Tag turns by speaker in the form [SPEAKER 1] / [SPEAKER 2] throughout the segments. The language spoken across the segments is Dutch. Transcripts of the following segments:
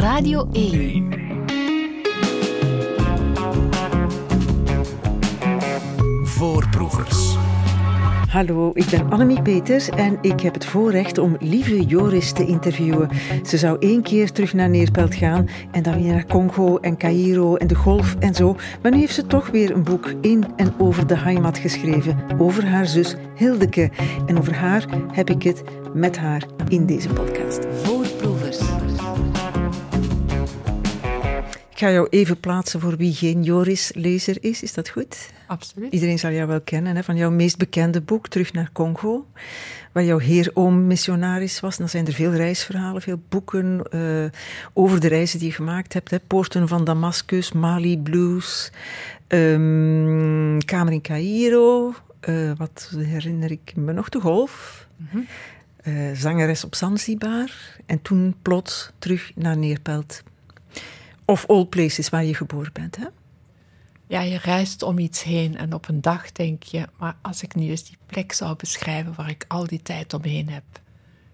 [SPEAKER 1] Radio 1.
[SPEAKER 2] Voorproevers.
[SPEAKER 3] Hallo, ik ben Annemie Peters en ik heb het voorrecht om lieve Joris te interviewen. Ze zou één keer terug naar Neerpelt gaan en dan weer naar Congo en Cairo en de golf en zo. Maar nu heeft ze toch weer een boek in en over de Heimat geschreven, over haar zus Hildeke. En over haar heb ik het met haar in deze podcast. Ga jou even plaatsen voor wie geen Joris-lezer is. Is dat goed?
[SPEAKER 4] Absoluut.
[SPEAKER 3] Iedereen zal jou wel kennen hè, van jouw meest bekende boek, Terug naar Congo. Waar jouw heeroom missionaris was. En dan zijn er veel reisverhalen, veel boeken eh, over de reizen die je gemaakt hebt. Hè. Poorten van Damascus, Mali Blues, ehm, Kamer in Cairo. eh, wat herinner ik me nog? De golf. Eh, zangeres op Zanzibar. En toen plots terug naar Neerpelt. Of All Places, waar je geboren bent. Hè?
[SPEAKER 4] Ja, je reist om iets heen en op een dag denk je, maar als ik nu eens die plek zou beschrijven waar ik al die tijd omheen heb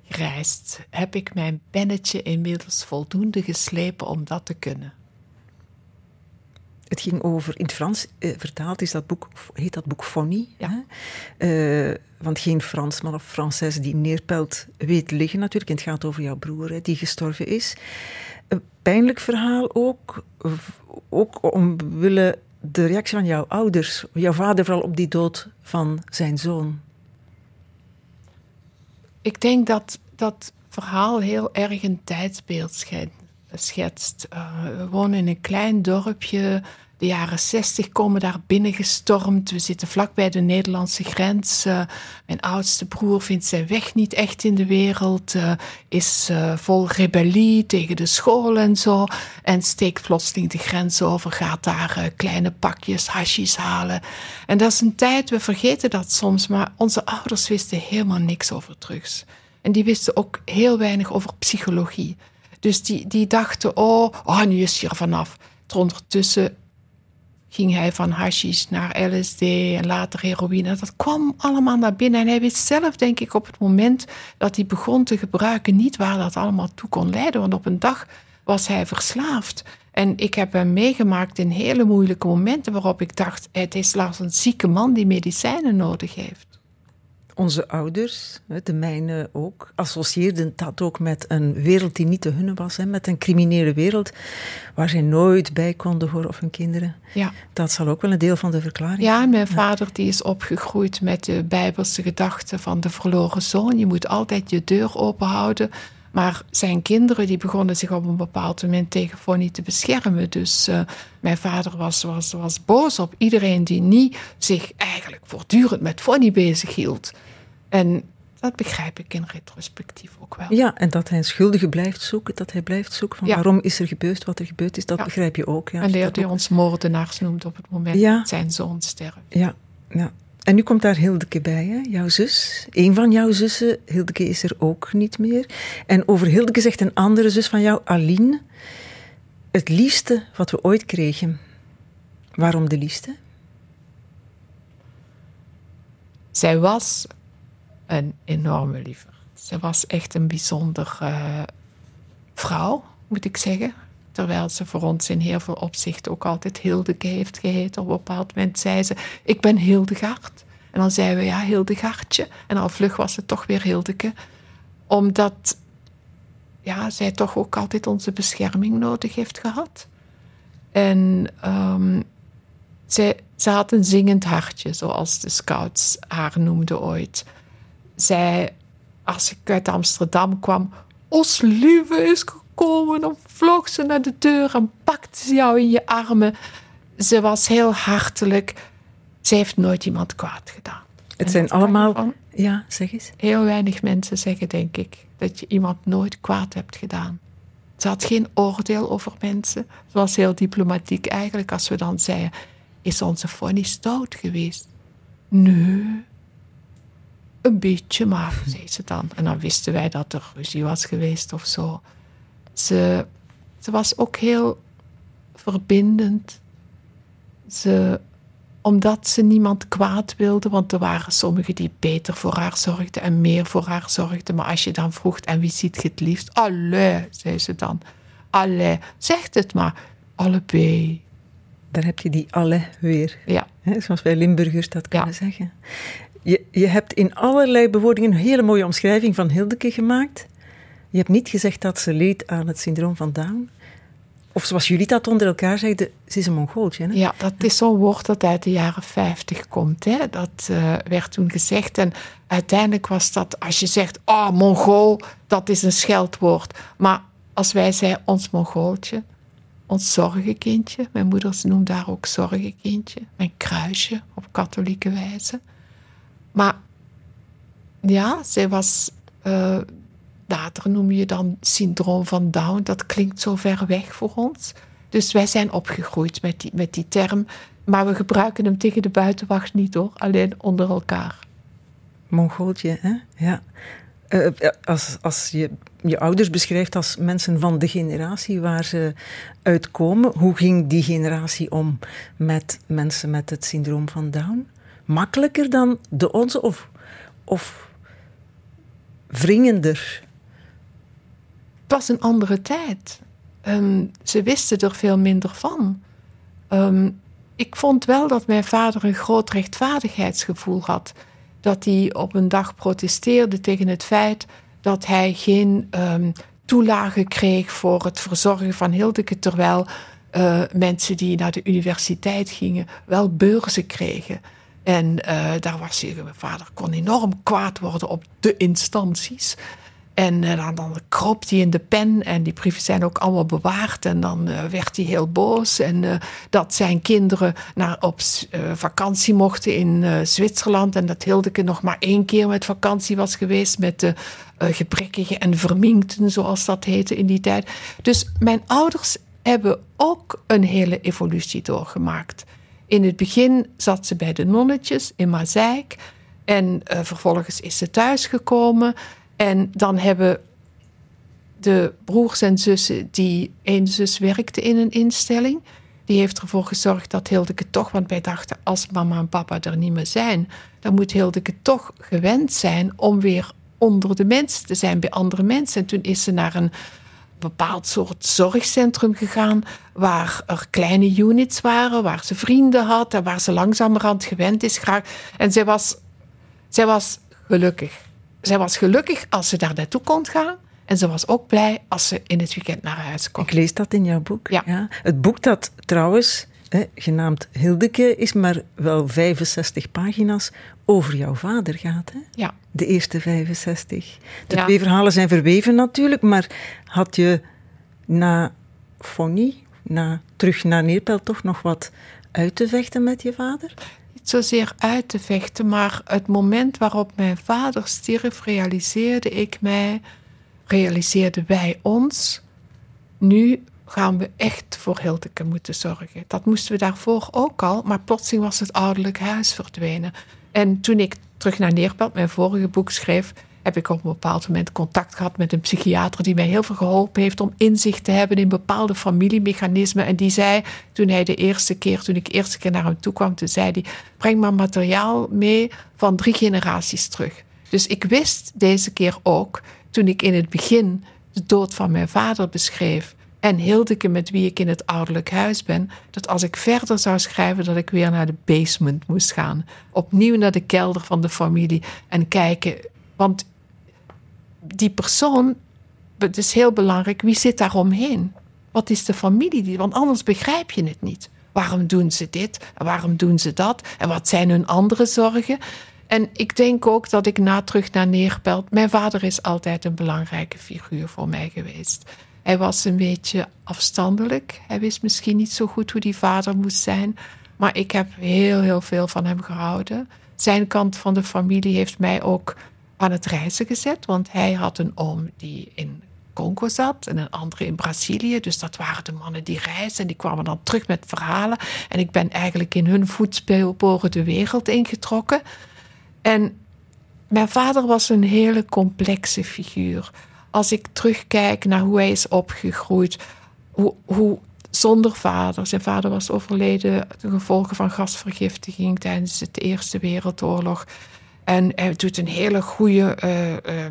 [SPEAKER 4] gereisd, heb ik mijn pennetje inmiddels voldoende geslepen om dat te kunnen.
[SPEAKER 3] Het ging over, in het Frans eh, vertaald is dat boek, heet dat boek Fonny.
[SPEAKER 4] Ja.
[SPEAKER 3] Eh, want geen Fransman of Française die neerpelt weet liggen natuurlijk. En het gaat over jouw broer hè, die gestorven is. Een pijnlijk verhaal ook. Ook omwille de reactie van jouw ouders. Jouw vader vooral op die dood van zijn zoon.
[SPEAKER 4] Ik denk dat dat verhaal heel erg een tijdsbeeld schetst. Eh, we wonen in een klein dorpje. De jaren zestig komen daar binnengestormd. We zitten vlak bij de Nederlandse grens. Eh, mijn oudste broer vindt zijn weg niet echt in de wereld. eh, is eh, vol rebellie tegen de school en zo. En steekt plotseling de grens over. Gaat daar kleine pakjes hashis halen. En dat is een tijd, we vergeten dat soms. Maar onze ouders wisten helemaal niks over drugs. En die wisten ook heel weinig over psychologie. Dus die, die dachten, oh, oh, nu is hij er vanaf. Ondertussen ging hij van hashish naar LSD en later heroïne. Dat kwam allemaal naar binnen. En hij wist zelf, denk ik, op het moment dat hij begon te gebruiken, niet waar dat allemaal toe kon leiden. Want op een dag was hij verslaafd. En ik heb hem meegemaakt in hele moeilijke momenten waarop ik dacht, het is als een zieke man die medicijnen nodig heeft.
[SPEAKER 3] Onze ouders, de mijne ook, associeerden dat ook met een wereld die niet de hunne was. Met een criminele wereld waar zij nooit bij konden horen of hun kinderen.
[SPEAKER 4] Ja.
[SPEAKER 3] Dat zal ook wel een deel van de verklaring
[SPEAKER 4] Ja,
[SPEAKER 3] zijn.
[SPEAKER 4] mijn vader die is opgegroeid met de bijbelse gedachte van de verloren zoon. Je moet altijd je deur open houden. Maar zijn kinderen die begonnen zich op een bepaald moment tegen Fonny te beschermen. Dus eh, mijn vader was, was, was boos op iedereen die niet zich eigenlijk voortdurend met Fonny bezig hield. En dat begrijp ik in retrospectief ook wel.
[SPEAKER 3] Ja, en dat hij een schuldige blijft zoeken, dat hij blijft zoeken van
[SPEAKER 4] Ja.
[SPEAKER 3] waarom is er gebeurd wat er gebeurd is, dat
[SPEAKER 4] Ja.
[SPEAKER 3] begrijp je ook. Ja,
[SPEAKER 4] en
[SPEAKER 3] dat
[SPEAKER 4] die
[SPEAKER 3] ook-
[SPEAKER 4] ons moordenaars noemt op het moment
[SPEAKER 3] Ja.
[SPEAKER 4] dat zijn zoon sterft.
[SPEAKER 3] Ja, ja. En nu komt daar Hildeke bij, hè? jouw zus. Een van jouw zussen, Hildeke is er ook niet meer. En over Hildeke zegt een andere zus van jou, Aline, het liefste wat we ooit kregen. Waarom de liefste?
[SPEAKER 4] Zij was een enorme liever. Zij was echt een bijzonder eh, vrouw, moet ik zeggen. Terwijl ze voor ons in heel veel opzichten ook altijd Hildeke heeft geheten. Op een bepaald moment zei ze, ik ben Hildegard. En dan zeiden we, ja, Hildegartje. En al vlug was het toch weer Hildeke. Omdat ja, zij toch ook altijd onze bescherming nodig heeft gehad. En ehm, ze had een zingend hartje, zoals de scouts haar noemden ooit. Zij, als ik uit Amsterdam kwam, Os lieve is gekomen, dan vloog ze naar de deur en pakte ze jou in je armen. Ze was heel hartelijk. Ze heeft nooit iemand kwaad gedaan.
[SPEAKER 3] Het
[SPEAKER 4] En
[SPEAKER 3] zijn allemaal...
[SPEAKER 4] van
[SPEAKER 3] Ja, zeg eens.
[SPEAKER 4] heel weinig mensen zeggen, denk ik, dat je iemand nooit kwaad hebt gedaan. Ze had geen oordeel over mensen. Ze was heel diplomatiek eigenlijk als we dan zeiden, is onze Fonny stout geweest? Nee, een beetje maar, zei ze dan. En dan wisten wij dat er ruzie was geweest of zo. Ze, ze was ook heel verbindend. Ze, omdat ze niemand kwaad wilde, want er waren sommigen die beter voor haar zorgden en meer voor haar zorgden. Maar als je dan vroeg, en wie ziet je het liefst? Allee, zei ze dan. alle. Zeg het maar. Allebei.
[SPEAKER 3] Daar heb je die alle weer.
[SPEAKER 4] Ja.
[SPEAKER 3] Zoals wij Limburgers dat kunnen
[SPEAKER 4] Ja.
[SPEAKER 3] zeggen. Je, je hebt in allerlei bewoordingen een hele mooie omschrijving van Hildeke gemaakt. Je hebt niet gezegd dat ze leed aan het syndroom van Down. Of zoals jullie dat onder elkaar zeiden, ze is een Mongooltje. Hè?
[SPEAKER 4] Ja, dat is zo'n woord dat uit de jaren 50 komt. Hè? Dat eh, werd toen gezegd. En uiteindelijk was dat, als je zegt, oh, Mongool, dat is een scheldwoord. Maar als wij zeiden, ons Mongooltje, ons zorgenkindje. Mijn moeder noemde haar ook zorgenkindje. Mijn kruisje, op katholieke wijze. Maar ja, zij was... eh, later noem je dan syndroom van Down. Dat klinkt zo ver weg voor ons. Dus wij zijn opgegroeid met die, met die term. Maar we gebruiken hem tegen de buitenwacht niet hoor. Alleen onder elkaar.
[SPEAKER 3] Mongooltje, hè? Ja. Eh, als, als je je ouders beschrijft als mensen van de generatie waar ze uitkomen, hoe ging die generatie om met mensen met het syndroom van Down? Makkelijker dan de onze of, of wringender?
[SPEAKER 4] Het was een andere tijd. Ehm, ze wisten er veel minder van. Ehm, ik vond wel dat mijn vader een groot rechtvaardigheidsgevoel had. Dat hij op een dag protesteerde tegen het feit dat hij geen ehm, toelage kreeg voor het verzorgen van Hildeke, terwijl eh, mensen die naar de universiteit gingen wel beurzen kregen. En eh, daar was hij, mijn vader kon enorm kwaad worden op de instanties. En eh, dan, dan kroop hij in de pen en die brieven zijn ook allemaal bewaard. En dan eh, werd hij heel boos. En eh, dat zijn kinderen naar, op eh, vakantie mochten in eh, Zwitserland. En dat Hildeke nog maar één keer met vakantie was geweest. Met de eh gebrekkigen en verminkten, zoals dat heette in die tijd. Dus mijn ouders hebben ook een hele evolutie doorgemaakt. In het begin zat ze bij de nonnetjes in Mazeik. En eh, vervolgens is ze thuisgekomen. En dan hebben de broers en zussen, die één zus werkte in een instelling. Die heeft ervoor gezorgd dat Hildeke toch, want wij dachten als mama en papa er niet meer zijn, dan moet Hildeke toch gewend zijn om weer onder de mensen te zijn bij andere mensen. En toen is ze naar een bepaald soort zorgcentrum gegaan waar er kleine units waren, waar ze vrienden had en waar ze langzamerhand gewend is geraakt. En zij was, zij was gelukkig. Zij was gelukkig als ze daar naartoe kon gaan. En ze was ook blij als ze in het weekend naar huis kon.
[SPEAKER 3] Ik lees dat in jouw boek.
[SPEAKER 4] Ja.
[SPEAKER 3] Het boek dat trouwens, hè, genaamd Hildeke, is maar wel 65 pagina's over jouw vader gaat. Hè?
[SPEAKER 4] Ja.
[SPEAKER 3] De eerste 65. De
[SPEAKER 4] Ja.
[SPEAKER 3] twee verhalen zijn verweven natuurlijk, maar had je na Fonny, na terug naar Neerpelt, toch nog wat uit te vechten met je vader?
[SPEAKER 4] Niet zozeer uit te vechten, maar het moment waarop mijn vader stierf, realiseerde ik mij, realiseerden wij ons, nu gaan we echt voor Hildeke moeten zorgen. Dat moesten we daarvoor ook al, maar plotseling was het ouderlijk huis verdwenen. En toen ik terug naar Neerpelt, mijn vorige boek schreef, heb ik op een bepaald moment contact gehad met een psychiater die mij heel veel geholpen heeft om inzicht te hebben in bepaalde familiemechanismen. En die zei, toen hij de eerste keer, toen ik de eerste keer naar hem toe kwam, toen zei hij, breng maar materiaal mee van drie generaties terug. Dus ik wist deze keer ook, toen ik in het begin de dood van mijn vader beschreef en Hildeke met wie ik in het ouderlijk huis ben, dat als ik verder zou schrijven, dat ik weer naar de basement moest gaan. Opnieuw naar de kelder van de familie en kijken. Want die persoon, het is heel belangrijk, wie zit daar omheen? Wat is de familie? die- Want anders begrijp je het niet. Waarom doen ze dit? En waarom doen ze dat? En wat zijn hun andere zorgen? En ik denk ook dat ik na terug naar Neerpelt... Mijn vader is altijd een belangrijke figuur voor mij geweest. Hij was een beetje afstandelijk. Hij wist misschien niet zo goed hoe die vader moest zijn. Maar ik heb heel, heel veel van hem gehouden. Zijn kant van de familie heeft mij ook aan het reizen gezet. Want hij had een oom die in Congo zat en een andere in Brazilië. Dus dat waren de mannen die reisden en die kwamen dan terug met verhalen. En ik ben eigenlijk in hun voetsporen de wereld ingetrokken. En mijn vader was een hele complexe figuur. Als ik terugkijk naar hoe hij is opgegroeid, hoe, hoe zonder vader. Zijn vader was overleden ten gevolge van gasvergiftiging tijdens de Eerste Wereldoorlog. En hij doet een hele goede uh,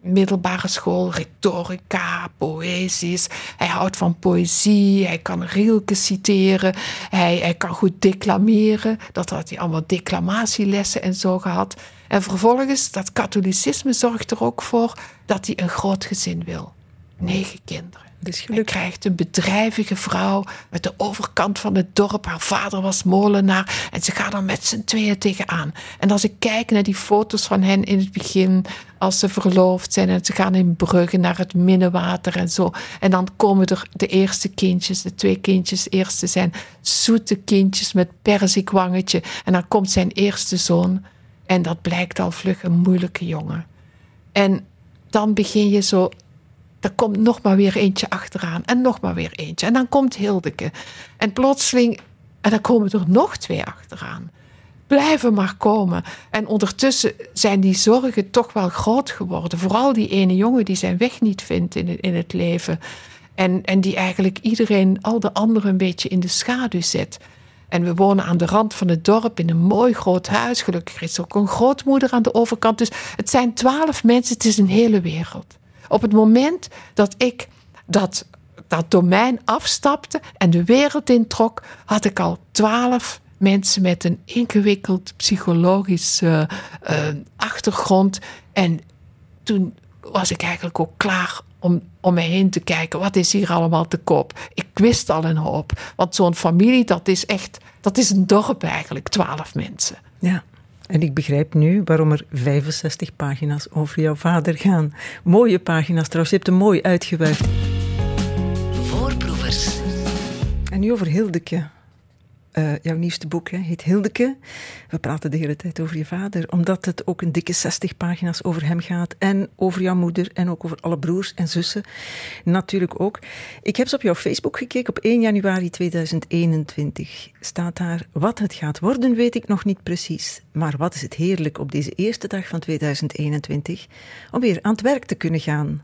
[SPEAKER 4] middelbare school, retorica, poëzies. Hij houdt van poëzie, hij kan Rielke citeren, hij, hij kan goed declameren. Dat had hij allemaal declamatielessen en zo gehad. En vervolgens, dat katholicisme zorgt er ook voor dat hij een groot gezin wil. Negen kinderen. Dus Hij krijgt een bedrijvige vrouw met de overkant van het dorp. Haar vader was molenaar. En ze gaan er met z'n tweeën tegenaan. En als ik kijk naar die foto's van hen in het begin, als ze verloofd zijn en ze gaan in Brugge naar het Minnewater en zo. En dan komen er de eerste kindjes, de twee kindjes. eerste zijn zoete kindjes met perzikwangetje. En dan komt zijn eerste zoon. En dat blijkt al vlug een moeilijke jongen. En dan begin je zo er komt nog maar weer eentje achteraan. En nog maar weer eentje. En dan komt Hildeke. En plotseling, en dan komen er nog twee achteraan. Blijven maar komen. En ondertussen zijn die zorgen toch wel groot geworden. Vooral die ene jongen die zijn weg niet vindt in in het leven. En, en die eigenlijk iedereen, al de anderen, een beetje in de schaduw zet. En we wonen aan de rand van het dorp in een mooi groot huis. Gelukkig is er ook een grootmoeder aan de overkant. Dus het zijn twaalf mensen, het is een hele wereld. Op het moment dat ik dat, dat domein afstapte en de wereld introk, had ik al twaalf mensen met een ingewikkeld psychologische uh, achtergrond. En toen was ik eigenlijk ook klaar om om mij heen te kijken. Wat is hier allemaal te koop? Ik wist al een hoop. Want zo'n familie, dat is echt, dat is een dorp eigenlijk, twaalf mensen.
[SPEAKER 3] Ja. En ik begrijp nu waarom er 65 pagina's over jouw vader gaan. Mooie pagina's trouwens, je hebt hem mooi uitgewerkt. Voorproevers. En nu over Hildeke. Uh, jouw nieuwste boek hè, heet Hildeke. We praten de hele tijd over je vader, omdat het ook een dikke 60 pagina's over hem gaat. En over jouw moeder en ook over alle broers en zussen. Natuurlijk ook. Ik heb eens op jouw Facebook gekeken op 1 januari 2021. Staat daar: Wat het gaat worden, weet ik nog niet precies. Maar wat is het heerlijk op deze eerste dag van 2021 om weer aan het werk te kunnen gaan.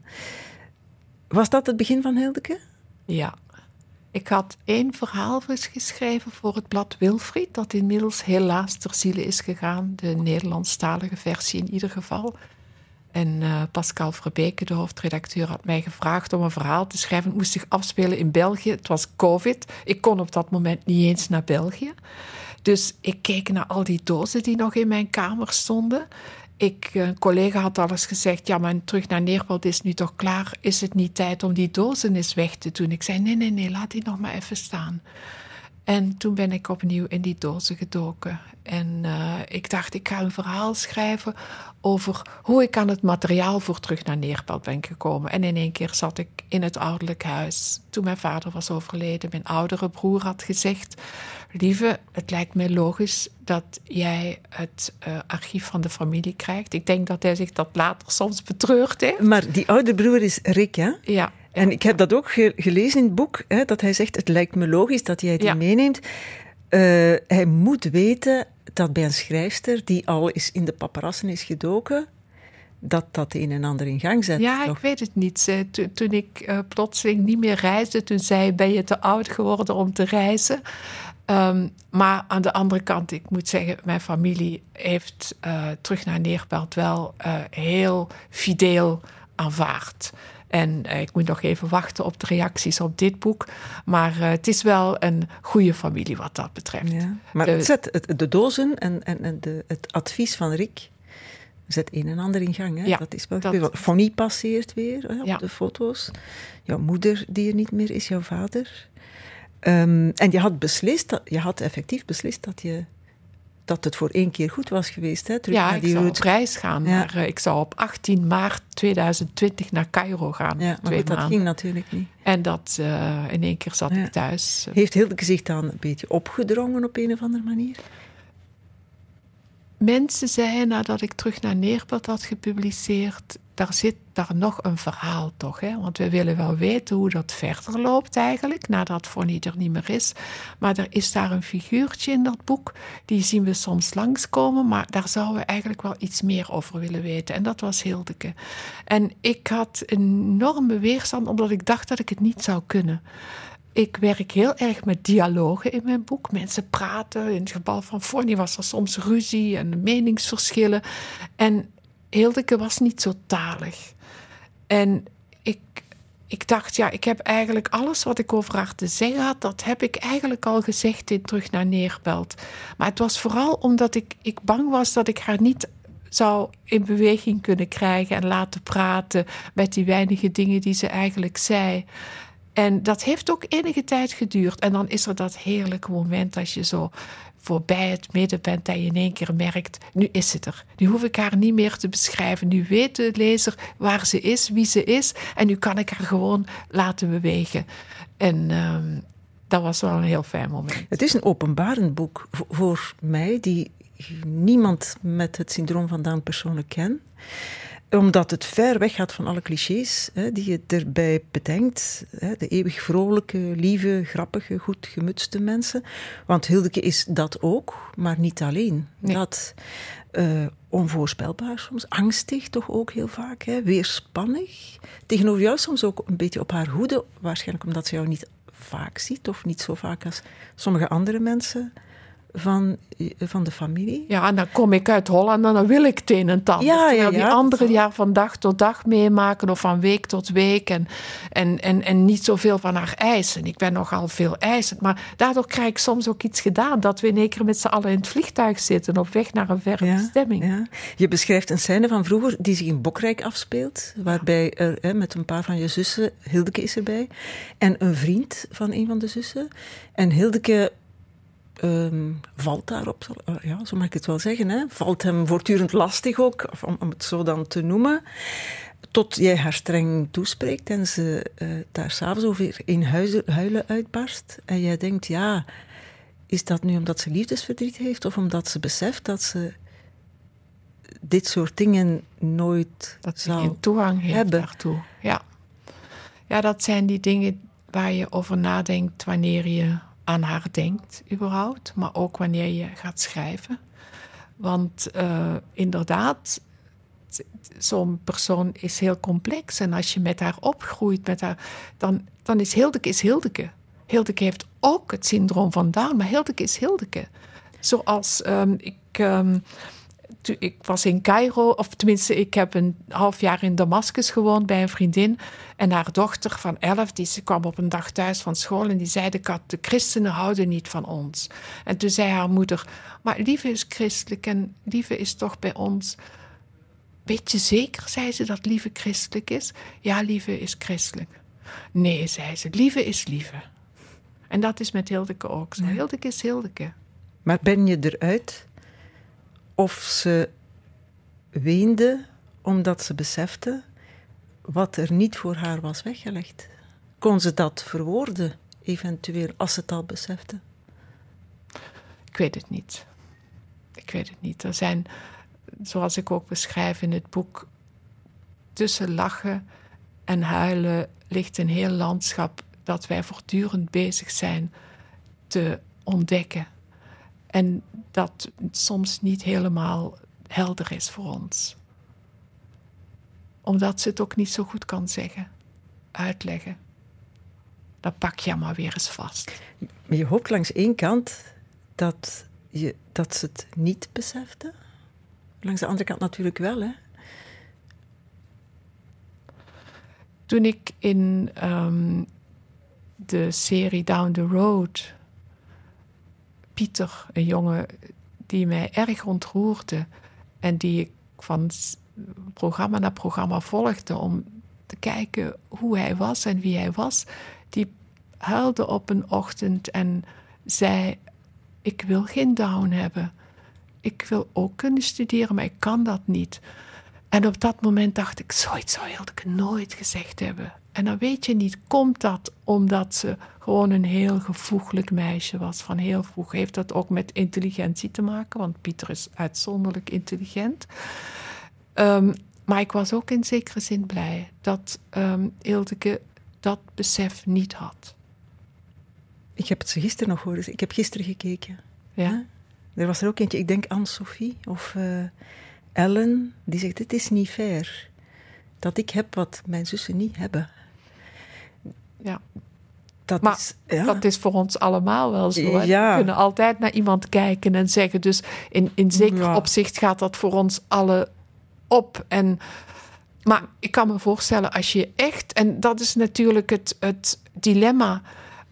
[SPEAKER 3] Was dat het begin van Hildeke?
[SPEAKER 4] Ja, ik had één verhaal geschreven voor het blad Wilfried, dat inmiddels helaas ter ziele is gegaan. De Nederlandstalige versie in ieder geval. En uh, Pascal Verbeke, de hoofdredacteur, had mij gevraagd om een verhaal te schrijven. Het moest zich afspelen in België. Het was COVID. Ik kon op dat moment niet eens naar België. Dus ik keek naar al die dozen die nog in mijn kamer stonden ik, een eh, collega had al eens gezegd: Ja, maar terug naar Neerpelt is nu toch klaar. Is het niet tijd om die dozen eens weg te doen? Ik zei: Nee, nee, nee, laat die nog maar even staan. En toen ben ik opnieuw in die dozen gedoken. En uh, ik dacht, ik ga een verhaal schrijven over hoe ik aan het materiaal voor terug naar Neerpelt ben gekomen. En in één keer zat ik in het ouderlijk huis. Toen mijn vader was overleden, mijn oudere broer had gezegd: Lieve, het lijkt mij logisch dat jij het uh, archief van de familie krijgt. Ik denk dat hij zich dat later soms betreurt heeft.
[SPEAKER 3] Maar die oude broer is Rick, hè?
[SPEAKER 4] Ja.
[SPEAKER 3] En ik heb dat ook gelezen in het boek, hè, dat hij zegt: Het lijkt me logisch dat jij die meeneemt. Uh, hij moet weten dat bij een schrijfster die al eens in de paparassen is gedoken, dat dat een en ander in gang zet.
[SPEAKER 4] Ja, ik weet het niet. toen ik uh, plotseling niet meer reisde, toen zei hij, ben je te oud geworden om te reizen? Um, maar aan de andere kant, ik moet zeggen, mijn familie heeft uh, terug naar Neerpelt wel uh, heel fideel aanvaard. En uh, ik moet nog even wachten op de reacties op dit boek. Maar het is wel een goede familie wat dat betreft. Ja.
[SPEAKER 3] Maar de, zet het, de dozen en, en, en de, het advies van Rick zet een en ander in gang. Hè? Ja, dat is wel dat... Fonny passeert weer hè, op ja. de foto's. Jouw moeder die er niet meer is, jouw vader. Um, en je had beslist, dat, je had effectief beslist dat je dat het voor één keer goed was geweest. Hè?
[SPEAKER 4] Terug ja, naar die ik zou op reis gaan. Ja. Maar uh, ik zou op 18 maart 2020 naar Cairo gaan. Ja, maar goed,
[SPEAKER 3] dat ging natuurlijk niet.
[SPEAKER 4] En dat uh, in één keer zat ja. ik thuis.
[SPEAKER 3] Heeft Hilde zich dan een beetje opgedrongen op een of andere manier?
[SPEAKER 4] Mensen zeiden nadat ik terug naar Neerpad had gepubliceerd daar zit daar nog een verhaal toch. Hè? Want we willen wel weten hoe dat verder loopt eigenlijk, nadat Fonny er niet meer is. Maar er is daar een figuurtje in dat boek, die zien we soms langskomen, maar daar zouden we eigenlijk wel iets meer over willen weten. En dat was Hildeke. En ik had enorme weerstand, omdat ik dacht dat ik het niet zou kunnen. Ik werk heel erg met dialogen in mijn boek. Mensen praten. In het geval van Forni was er soms ruzie en meningsverschillen. En Hildeke was niet zo talig. En ik, ik dacht, ja, ik heb eigenlijk alles wat ik over haar te zeggen had, dat heb ik eigenlijk al gezegd in Terug naar Neerbelt. Maar het was vooral omdat ik, ik bang was dat ik haar niet zou in beweging kunnen krijgen en laten praten met die weinige dingen die ze eigenlijk zei. En dat heeft ook enige tijd geduurd. En dan is er dat heerlijke moment als je zo voorbij het midden bent dat je in één keer merkt, nu is het er. Nu hoef ik haar niet meer te beschrijven. Nu weet de lezer waar ze is, wie ze is. En nu kan ik haar gewoon laten bewegen. En ehm, dat was wel een heel fijn moment.
[SPEAKER 3] Het is een openbarend boek voor mij, die niemand met het syndroom van Down persoonlijk ken omdat het ver weg gaat van alle clichés hè, die je erbij bedenkt. Hè, de eeuwig vrolijke, lieve, grappige, goed gemutste mensen. Want Hildeke is dat ook, maar niet alleen. Dat uh, onvoorspelbaar soms, angstig toch ook heel vaak, hè, weerspannig. Tegenover jou soms ook een beetje op haar hoede, waarschijnlijk omdat ze jou niet vaak ziet of niet zo vaak als sommige andere mensen van, van de familie.
[SPEAKER 4] Ja, en dan kom ik uit Holland en dan wil ik het een en. Ja, ja, ja. Die anderen haar van dag tot dag meemaken of van week tot week en, en, en, en niet zoveel van haar eisen. Ik ben nogal veel eisend, maar daardoor krijg ik soms ook iets gedaan dat we in één keer met z'n allen in het vliegtuig zitten op weg naar een verre ja, bestemming. Ja.
[SPEAKER 3] Je beschrijft een scène van vroeger die zich in Bokrijk afspeelt, waarbij er hè, met een paar van je zussen, Hildeke is erbij, en een vriend van een van de zussen. En Hildeke um, valt daarop, eh, ja, zo mag ik het wel zeggen, hè, valt hem voortdurend lastig ook, om, om het zo dan te noemen, tot jij haar streng toespreekt en ze uh, daar s'avonds over in huizen, huilen uitbarst. En jij denkt, ja, is dat nu omdat ze liefdesverdriet heeft of omdat ze beseft dat ze dit soort dingen nooit
[SPEAKER 4] dat
[SPEAKER 3] ze
[SPEAKER 4] geen toegang heeft hebben. daartoe. Ja. ja, dat zijn die dingen waar je over nadenkt wanneer je aan haar denkt, überhaupt, maar ook wanneer je gaat schrijven. Want uh, inderdaad, zo'n persoon is heel complex. En als je met haar opgroeit, met haar, dan, dan is Hildeke is Hildeke. Hildeke heeft ook het syndroom van Down, maar Hildeke is Hildeke. Zoals um, ik. Um, ik was in Cairo, of tenminste, ik heb een half jaar in Damascus gewoond bij een vriendin. En haar dochter van elf, die ze kwam op een dag thuis van school en die zei: de, de christenen houden niet van ons. En toen zei haar moeder: Maar lieve is christelijk en lieve is toch bij ons. Weet je zeker, zei ze, dat lieve christelijk is? Ja, lieve is christelijk. Nee, zei ze, lieve is lieve. En dat is met Hildeke ook zo. Hildeke is Hildeke.
[SPEAKER 3] Maar ben je eruit of ze weende omdat ze besefte wat er niet voor haar was weggelegd. Kon ze dat verwoorden, eventueel, als ze het al besefte?
[SPEAKER 4] Ik weet het niet. Ik weet het niet. Er zijn, zoals ik ook beschrijf in het boek, tussen lachen en huilen ligt een heel landschap dat wij voortdurend bezig zijn te ontdekken. En dat soms niet helemaal helder is voor ons. Omdat ze het ook niet zo goed kan zeggen, uitleggen. Dan pak je maar weer eens vast.
[SPEAKER 3] Maar je hoopt langs één kant dat, je, dat ze het niet besefte. Langs de andere kant natuurlijk wel, hè?
[SPEAKER 4] Toen ik in um, de serie Down the Road Pieter, een jongen die mij erg ontroerde en die ik van programma naar programma volgde om te kijken hoe hij was en wie hij was, die huilde op een ochtend en zei: Ik wil geen down hebben. Ik wil ook kunnen studeren, maar ik kan dat niet. En op dat moment dacht ik: Zoiets zou ik nooit gezegd hebben. En dan weet je niet, komt dat omdat ze gewoon een heel gevoeglijk meisje was van heel vroeg? Heeft dat ook met intelligentie te maken? Want Pieter is uitzonderlijk intelligent. Um, maar ik was ook in zekere zin blij dat um, dat besef niet had.
[SPEAKER 3] Ik heb het ze gisteren nog gehoord. Ik heb gisteren gekeken. Ja? Er was er ook eentje, ik denk Anne-Sophie of uh, Ellen, die zegt: Het is niet fair dat ik heb wat mijn zussen niet hebben.
[SPEAKER 4] Ja.
[SPEAKER 3] Dat
[SPEAKER 4] Maar
[SPEAKER 3] is, ja.
[SPEAKER 4] dat is voor ons allemaal wel zo.
[SPEAKER 3] Ja.
[SPEAKER 4] We kunnen altijd naar iemand kijken en zeggen. Dus in, in zeker
[SPEAKER 3] Ja.
[SPEAKER 4] opzicht gaat dat voor ons alle op. En, maar ik kan me voorstellen, als je echt... En dat is natuurlijk het, het dilemma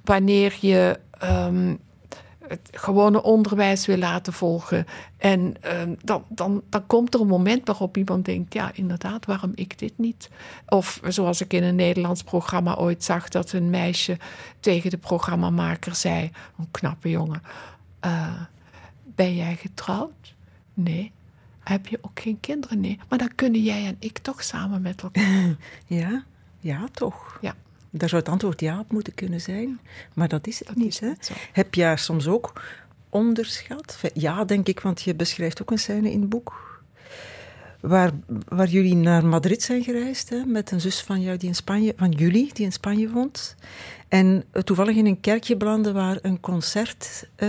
[SPEAKER 4] wanneer je... ehm, het gewone onderwijs wil laten volgen. En ehm, dan, dan, dan komt er een moment waarop iemand denkt: ja, inderdaad, waarom ik dit niet? Of zoals ik in een Nederlands programma ooit zag, dat een meisje tegen de programmamaker zei: een knappe jongen, eh, ben jij getrouwd? Nee. Heb je ook geen kinderen? Nee. Maar dan kunnen jij en ik toch samen met elkaar.
[SPEAKER 3] ja, ja, toch.
[SPEAKER 4] Ja,
[SPEAKER 3] Daar zou het antwoord ja op moeten kunnen zijn. Maar dat is het
[SPEAKER 4] dat
[SPEAKER 3] niet.
[SPEAKER 4] is
[SPEAKER 3] hè?
[SPEAKER 4] zo.
[SPEAKER 3] Heb je haar soms ook onderschat? Ja, denk ik, want je beschrijft ook een scène in het boek. Waar, waar jullie naar Madrid zijn gereisd, hè, met een zus van jou die in Spanje, van jullie, die in Spanje woont. En toevallig in een kerkje belanden waar een concert eh,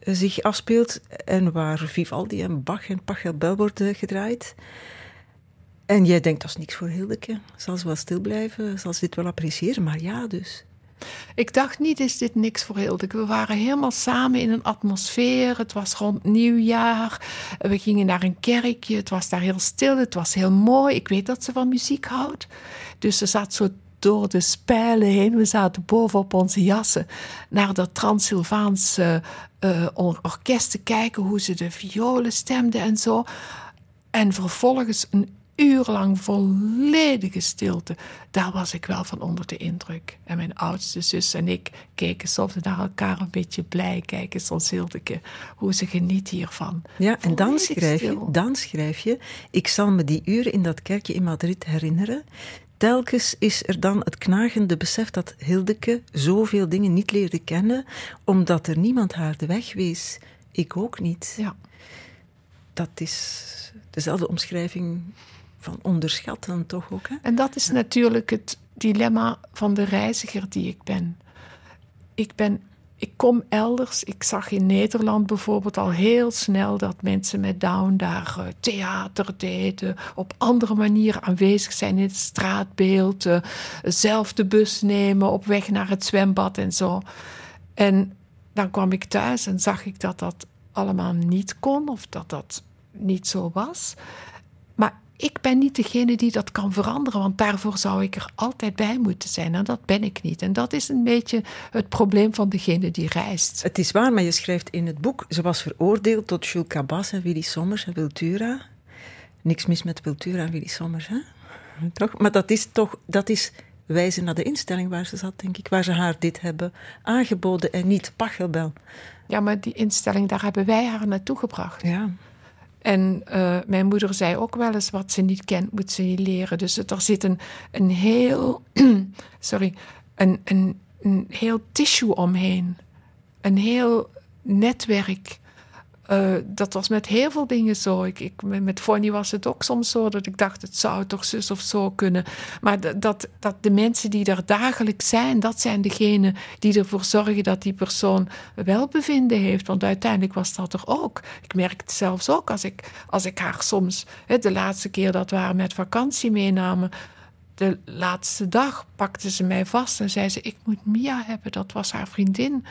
[SPEAKER 3] zich afspeelt. En waar Vivaldi en Bach en Pachelbel worden gedraaid. En jij denkt, dat is niks voor Hildeke. Zal ze wel stil blijven, zal ze dit wel appreciëren. Maar ja, dus.
[SPEAKER 4] Ik dacht niet, is dit niks voor Hildeke. We waren helemaal samen in een atmosfeer. Het was rond nieuwjaar. We gingen naar een kerkje. Het was daar heel stil. Het was heel mooi. Ik weet dat ze van muziek houdt. Dus ze zat zo door de spijlen heen. We zaten boven op onze jassen naar dat Transylvaanse eh, or- orkest te kijken. Hoe ze de violen stemden en zo. En vervolgens een uur lang volledige stilte. Daar was ik wel van onder de indruk. En mijn oudste zus en ik keken soms naar elkaar een beetje blij. Kijken soms Hildeke, hoe ze geniet hiervan.
[SPEAKER 3] Ja, en dan schrijf, je, dan schrijf je: Ik zal me die uren in dat kerkje in Madrid herinneren. Telkens is er dan het knagende besef dat Hildeke zoveel dingen niet leerde kennen, omdat er niemand haar de weg wees. Ik ook niet.
[SPEAKER 4] Ja.
[SPEAKER 3] Dat is dezelfde omschrijving van onderschatten, toch ook? Hè?
[SPEAKER 4] En dat is natuurlijk het dilemma van de reiziger die ik ben. Ik ben. Ik kom elders. Ik zag in Nederland bijvoorbeeld al heel snel dat mensen met Down daar eh, theater deden, op andere manieren aanwezig zijn in het straatbeeld, eh, zelf de bus nemen op weg naar het zwembad en zo. En dan kwam ik thuis en zag ik dat dat allemaal niet kon of dat dat niet zo was. Maar ik ben niet degene die dat kan veranderen, want daarvoor zou ik er altijd bij moeten zijn. En dat ben ik niet. En dat is een beetje het probleem van degene die reist.
[SPEAKER 3] Het is waar, maar je schrijft in het boek: ze was veroordeeld tot Jules Cabas en Willy Sommers en Wiltura. Niks mis met Wiltura en Willy Sommers, hè? Toch? Maar dat is toch, dat is wijzen naar de instelling waar ze zat, denk ik, waar ze haar dit hebben aangeboden en niet Pachelbel.
[SPEAKER 4] Ja, maar die instelling, daar hebben wij haar naartoe gebracht.
[SPEAKER 3] Ja.
[SPEAKER 4] En eh, mijn moeder zei ook wel eens: wat ze niet kent, moet ze niet leren. Dus er zit een, een heel. sorry. Een, een, een heel tissue omheen. Een heel netwerk. Eh, dat was met heel veel dingen zo. Ik, ik, met Fonny was het ook soms zo dat ik dacht: het zou toch zus of zo kunnen. Maar dat, dat de mensen die er dagelijks zijn, dat zijn degenen die ervoor zorgen dat die persoon welbevinden heeft. Want uiteindelijk was dat er ook. Ik merkte het zelfs ook als ik, als ik haar soms, hè, de laatste keer dat we haar met vakantie meenamen. De laatste dag pakte ze mij vast en zei ze: Ik moet Mia hebben. Dat was haar vriendin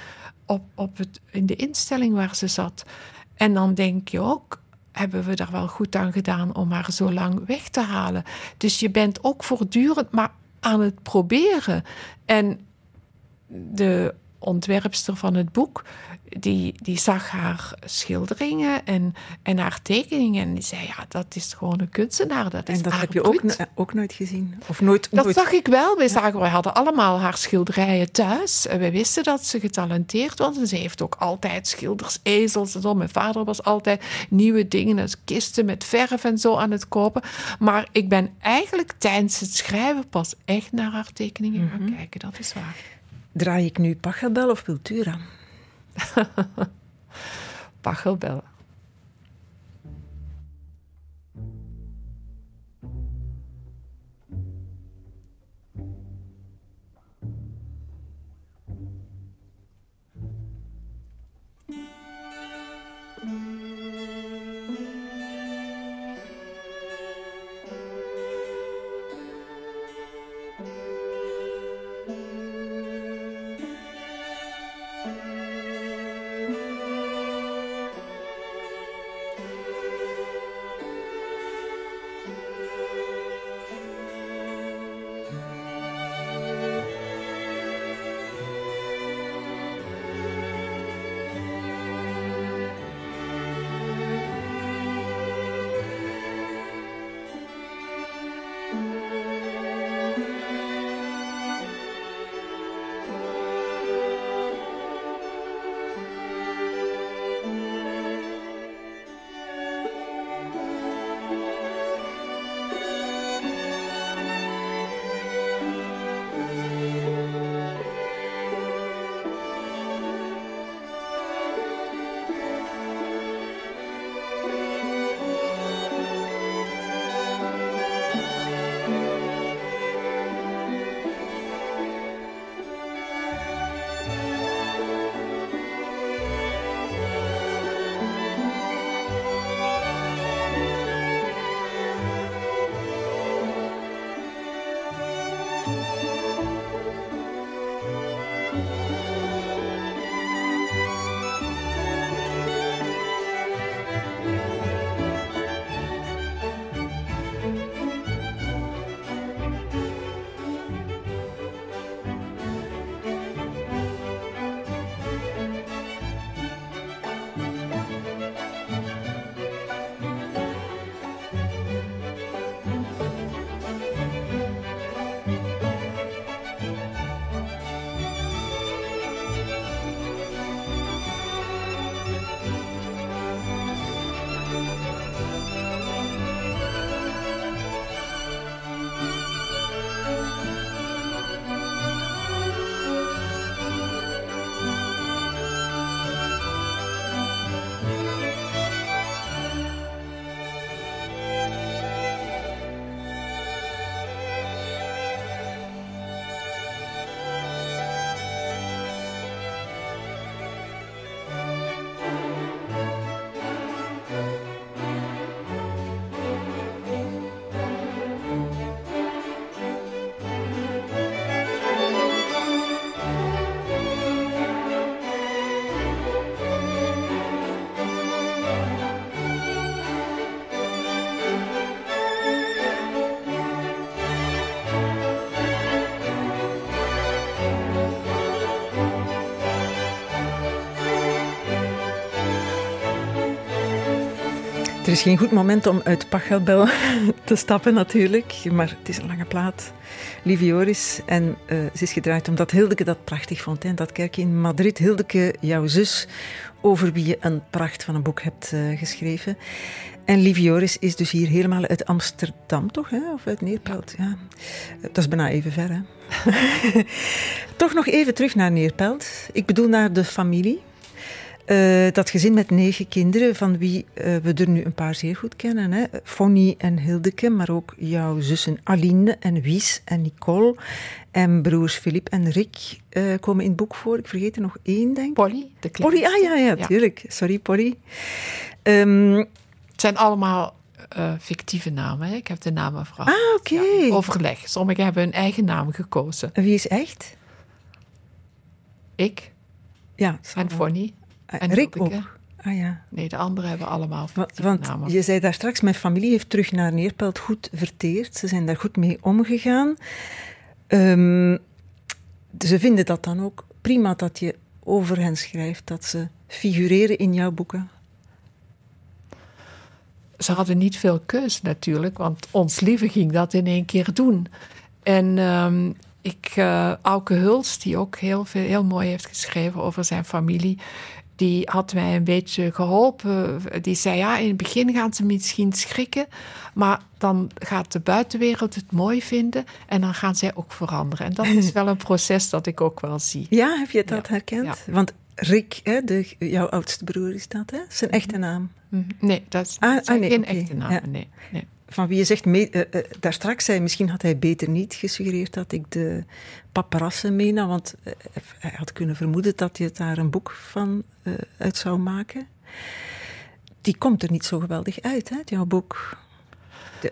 [SPEAKER 4] op, op het, in de instelling waar ze zat. En dan denk je ook: hebben we er wel goed aan gedaan om haar zo lang weg te halen? Dus je bent ook voortdurend maar aan het proberen. En de ontwerpster van het boek, die, die zag haar schilderingen en, en haar tekeningen. En die zei, ja, dat is gewoon een kunstenaar. Dat is
[SPEAKER 3] En dat heb je ook, ook nooit gezien? Of nooit?
[SPEAKER 4] Dat
[SPEAKER 3] nooit.
[SPEAKER 4] zag ik wel. Wij, zagen, wij hadden allemaal haar schilderijen thuis. En wij wisten dat ze getalenteerd was. En ze heeft ook altijd schilders, ezels en zo. Mijn vader was altijd nieuwe dingen, kisten met verf en zo aan het kopen. Maar ik ben eigenlijk tijdens het schrijven pas echt naar haar tekeningen gaan kijken. Dat is waar.
[SPEAKER 3] Draai ik nu Pachelbel of Wiltura?
[SPEAKER 4] Pachelbel.
[SPEAKER 3] Is geen goed moment om uit Pachelbel te stappen natuurlijk, maar het is een lange plaat. Lieve Joris, en uh, ze is gedraaid omdat Hildeke dat prachtig vond. Hè? Dat kerkje in Madrid. Hildeke, jouw zus, over wie je een pracht van een boek hebt uh, geschreven. En Lieve Joris is dus hier helemaal uit Amsterdam, toch? Hè? Of uit Neerpelt? Ja. Dat is bijna even ver, hè? toch nog even terug naar Neerpelt. Ik bedoel naar de familie. Uh, dat gezin met negen kinderen, van wie uh, we er nu een paar zeer goed kennen. Hè? Fonny en Hildeke, maar ook jouw zussen Aline en Wies en Nicole. En broers Filip en Rick uh, komen in het boek voor. Ik vergeet er nog één, denk ik.
[SPEAKER 4] Polly, de
[SPEAKER 3] Polly, ah ja, ja, tuurlijk. Sorry, Polly. Um,
[SPEAKER 4] het zijn allemaal fictieve namen. Hè? Ik heb de namen vooral
[SPEAKER 3] ah, oké. Okay.
[SPEAKER 4] Ja, overleg. Sommigen hebben hun eigen naam gekozen.
[SPEAKER 3] Wie is echt?
[SPEAKER 4] Ik.
[SPEAKER 3] Ja,
[SPEAKER 4] en Fonny.
[SPEAKER 3] En Rick ook. Ah ja.
[SPEAKER 4] Nee, de anderen hebben allemaal
[SPEAKER 3] Want, want je zei daar straks, mijn familie heeft terug naar Neerpelt goed verteerd. Ze zijn daar goed mee omgegaan. Um, ze vinden dat dan ook prima dat je over hen schrijft, dat ze figureren in jouw boeken.
[SPEAKER 4] Ze hadden niet veel keus natuurlijk, want ons lieve ging dat in één keer doen. En um, ik, uh, Auke Huls, die ook heel, veel, heel mooi heeft geschreven over zijn familie, die had mij een beetje geholpen. Die zei ja, in het begin gaan ze misschien schrikken, maar dan gaat de buitenwereld het mooi vinden en dan gaan zij ook veranderen. En dat is wel een proces dat ik ook wel zie.
[SPEAKER 3] Ja, heb je dat herkend? Want Rick, hè, de, jouw oudste broer is dat, hè? Zijn
[SPEAKER 4] mhm.
[SPEAKER 3] echte naam?
[SPEAKER 4] Mhm. Nee, dat is ah, ah, nee, geen echte naam. Ja. Nee, nee
[SPEAKER 3] van wie je zegt, mee, uh, uh, daar straks zei, misschien had hij beter niet gesuggereerd dat ik de paparassen meenam, want uh, hij had kunnen vermoeden dat je daar een boek van uit zou maken. Die komt er niet zo geweldig uit, hè, jouw boek. De,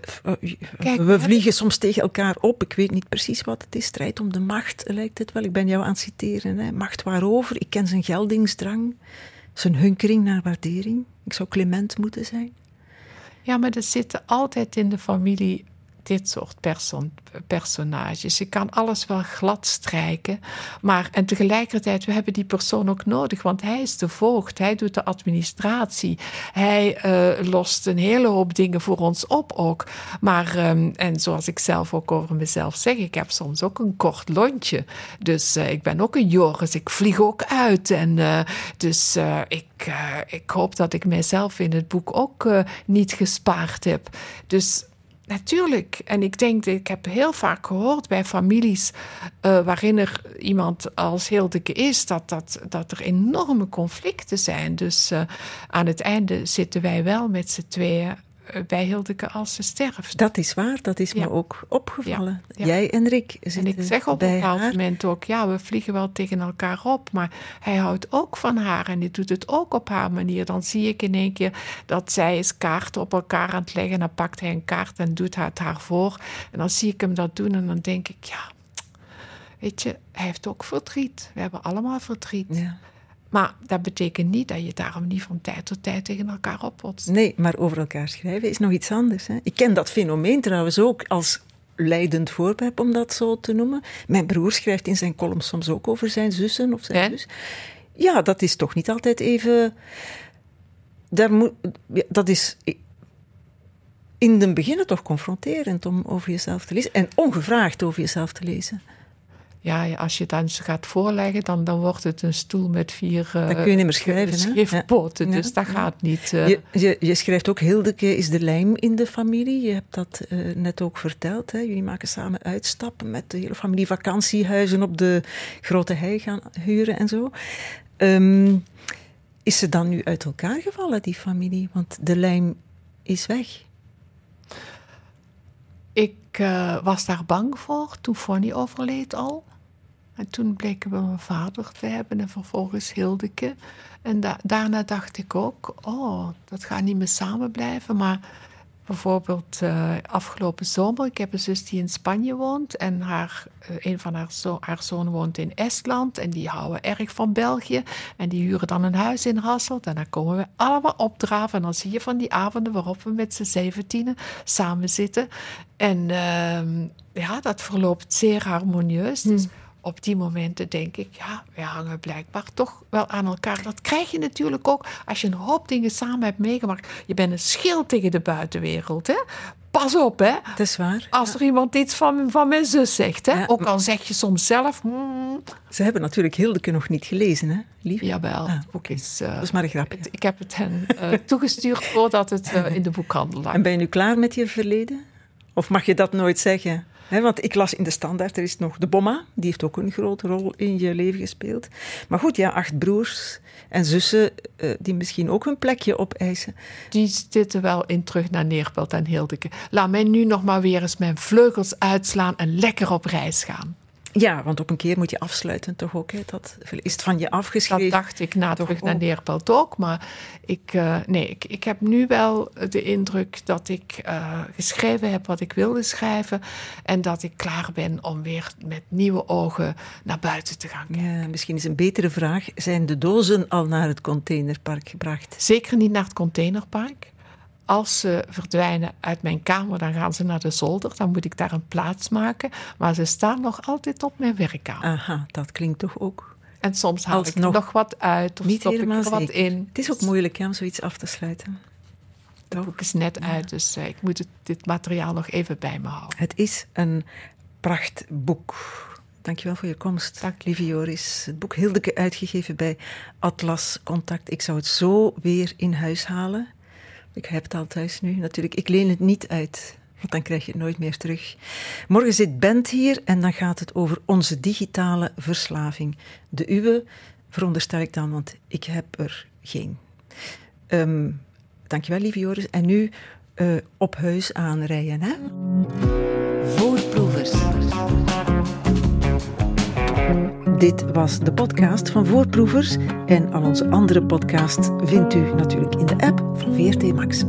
[SPEAKER 3] Kijk, we vliegen soms tegen elkaar op. Ik weet niet precies wat het is. Strijd om de macht, lijkt het wel. Ik ben jou aan het citeren. Hè. Macht waarover? Ik ken zijn geldingsdrang, zijn hunkering naar waardering. Ik zou clement moeten zijn.
[SPEAKER 4] Ja, maar er zitten altijd in de familie dit soort perso personages. Je kan alles wel glad strijken, maar en tegelijkertijd, we hebben die persoon ook nodig, want hij is de voogd, hij doet de administratie, hij uh, lost een hele hoop dingen voor ons op ook. Maar, um, en zoals ik zelf ook over mezelf zeg, ik heb soms ook een kort lontje. Dus uh, ik ben ook een Joris, ik vlieg ook uit. En uh, dus ik, ik hoop dat ik mijzelf in het boek ook niet gespaard heb. Dus Natuurlijk. En ik denk, ik heb heel vaak gehoord bij families uh, waarin er iemand als Hildeke is, dat, dat, dat er enorme conflicten zijn. Dus uh, aan het einde zitten wij wel met z'n tweeën eh, bij Hildeke als ze sterft.
[SPEAKER 3] Dat is waar, dat is me ook opgevallen. Jij en Rick
[SPEAKER 4] En ik zeg op een bepaald moment ook, ja, we vliegen wel tegen elkaar op, maar hij houdt ook van haar en hij doet het ook op haar manier. Dan zie ik in één keer dat zij is kaarten op elkaar aan het leggen, dan pakt hij een kaart en doet het haar voor. En dan zie ik hem dat doen en dan denk ik, ja, weet je, hij heeft ook verdriet. We hebben allemaal verdriet. Ja. Maar dat betekent niet dat je daarom niet van tijd tot tijd tegen elkaar opbotst.
[SPEAKER 3] Nee, maar over elkaar schrijven is nog iets anders. Hè? Ik ken dat fenomeen trouwens ook als leidend voorwerp, om dat zo te noemen. Mijn broer schrijft in zijn column soms ook over zijn zussen of zijn zus. Ja, dat is toch niet altijd even... Daar moet, dat is in den beginnen toch confronterend om over jezelf te lezen. En ongevraagd over jezelf te lezen
[SPEAKER 4] ja, als je het dan gaat voorleggen, dan, dan wordt het een stoel met vier
[SPEAKER 3] uh, kun je niet meer schrijven,
[SPEAKER 4] schriftpoten. Ja. Dus dat gaat niet. Uh...
[SPEAKER 3] Je, je, je, schrijft ook, Hildeke is de lijm in de familie. Je hebt dat uh, net ook verteld. Hè. Jullie maken samen uitstappen met de hele familie vakantiehuizen op de grote hei gaan huren en zo. Um, is ze dan nu uit elkaar gevallen, die familie? Want de lijm is weg.
[SPEAKER 4] Ik uh, was daar bang voor toen Fonny overleed al. En toen bleken we mijn vader te hebben en vervolgens Hildeke. En daarna dacht ik ook, oh, dat gaat niet meer samen blijven. Maar bijvoorbeeld uh, afgelopen zomer, ik heb een zus die in Spanje woont. En haar, uh, een van haar, zo haar zoon woont in Estland. En die houden erg van België. En die huren dan een huis in Hasselt. En dan komen we allemaal opdraven. En dan zie je van die avonden waarop we met z'n zeventienen samen zitten. En uh, ja, dat verloopt zeer harmonieus. Dus op die momenten denk ik, ja, we hangen blijkbaar toch wel aan elkaar. Dat krijg je natuurlijk ook als je een hoop dingen samen hebt meegemaakt. Je bent een schild tegen de buitenwereld. Hè? Pas op, hè?
[SPEAKER 3] Dat is waar.
[SPEAKER 4] Als er iemand iets van, van mijn zus zegt, hè?
[SPEAKER 3] Ja.
[SPEAKER 4] ook al zeg je soms zelf. hmm,
[SPEAKER 3] Ze hebben natuurlijk Hildeke nog niet gelezen, hè, lief?
[SPEAKER 4] jawel,
[SPEAKER 3] Ah,
[SPEAKER 4] ook is. eh,
[SPEAKER 3] Dat is maar een grapje.
[SPEAKER 4] het- ik heb het hen eh, toegestuurd voordat het eh, in de boekhandel lag.
[SPEAKER 3] En ben je nu klaar met je verleden? Of mag je dat nooit zeggen? Want ik las in de standaard, er is nog de Bomma, die heeft ook een grote rol in je leven gespeeld. Maar goed, ja, acht broers en zussen eh, die misschien ook hun plekje opeisen.
[SPEAKER 4] Die zitten wel in terug naar Neerpelt en Hildeke. Laat mij nu nog maar weer eens mijn vleugels uitslaan en lekker op reis gaan.
[SPEAKER 3] Ja, want op een keer moet je afsluiten toch ook. Hè? Dat, is het van je afgeschreven?
[SPEAKER 4] Dat dacht ik na terug naar. Neerpelt ook. Maar ik, eh, nee, ik, ik heb nu wel de indruk dat ik eh, geschreven heb wat ik wilde schrijven. En dat ik klaar ben om weer met nieuwe ogen naar buiten te gaan.
[SPEAKER 3] Ja, misschien is een betere vraag. Zijn de dozen al naar het containerpark gebracht?
[SPEAKER 4] Zeker niet naar het containerpark. Als ze verdwijnen uit mijn kamer, dan gaan ze naar de zolder. Dan moet ik daar een plaats maken. Maar ze staan nog altijd op mijn werkkamer.
[SPEAKER 3] Aha, dat klinkt toch ook
[SPEAKER 4] En soms haal ik nog wat uit of
[SPEAKER 3] niet
[SPEAKER 4] stop ik er wat
[SPEAKER 3] zeker.
[SPEAKER 4] in.
[SPEAKER 3] Het is ook moeilijk hè, om zoiets af te sluiten.
[SPEAKER 4] Het boek is net uit, dus eh, ik moet het, dit materiaal nog even bij me houden.
[SPEAKER 3] Het is een prachtboek. Dankjewel voor je komst,
[SPEAKER 4] Dank.
[SPEAKER 3] lieve Joris. Het boek Hildeke uitgegeven bij Atlas Contact. Ik zou het zo weer in huis halen. Ik heb het al thuis nu natuurlijk. Ik leen het niet uit, want dan krijg je het nooit meer terug. Morgen zit Bent hier en dan gaat het over onze digitale verslaving. De uwe, veronderstel ik dan, want ik heb er geen. Ehm dankjewel, lieve Joris. En nu eh, op huis aanrijden, hè?
[SPEAKER 1] Voorproevers.
[SPEAKER 3] Dit was de podcast van Voorproevers. En al onze andere podcasts vindt u natuurlijk in de app van VRT Max.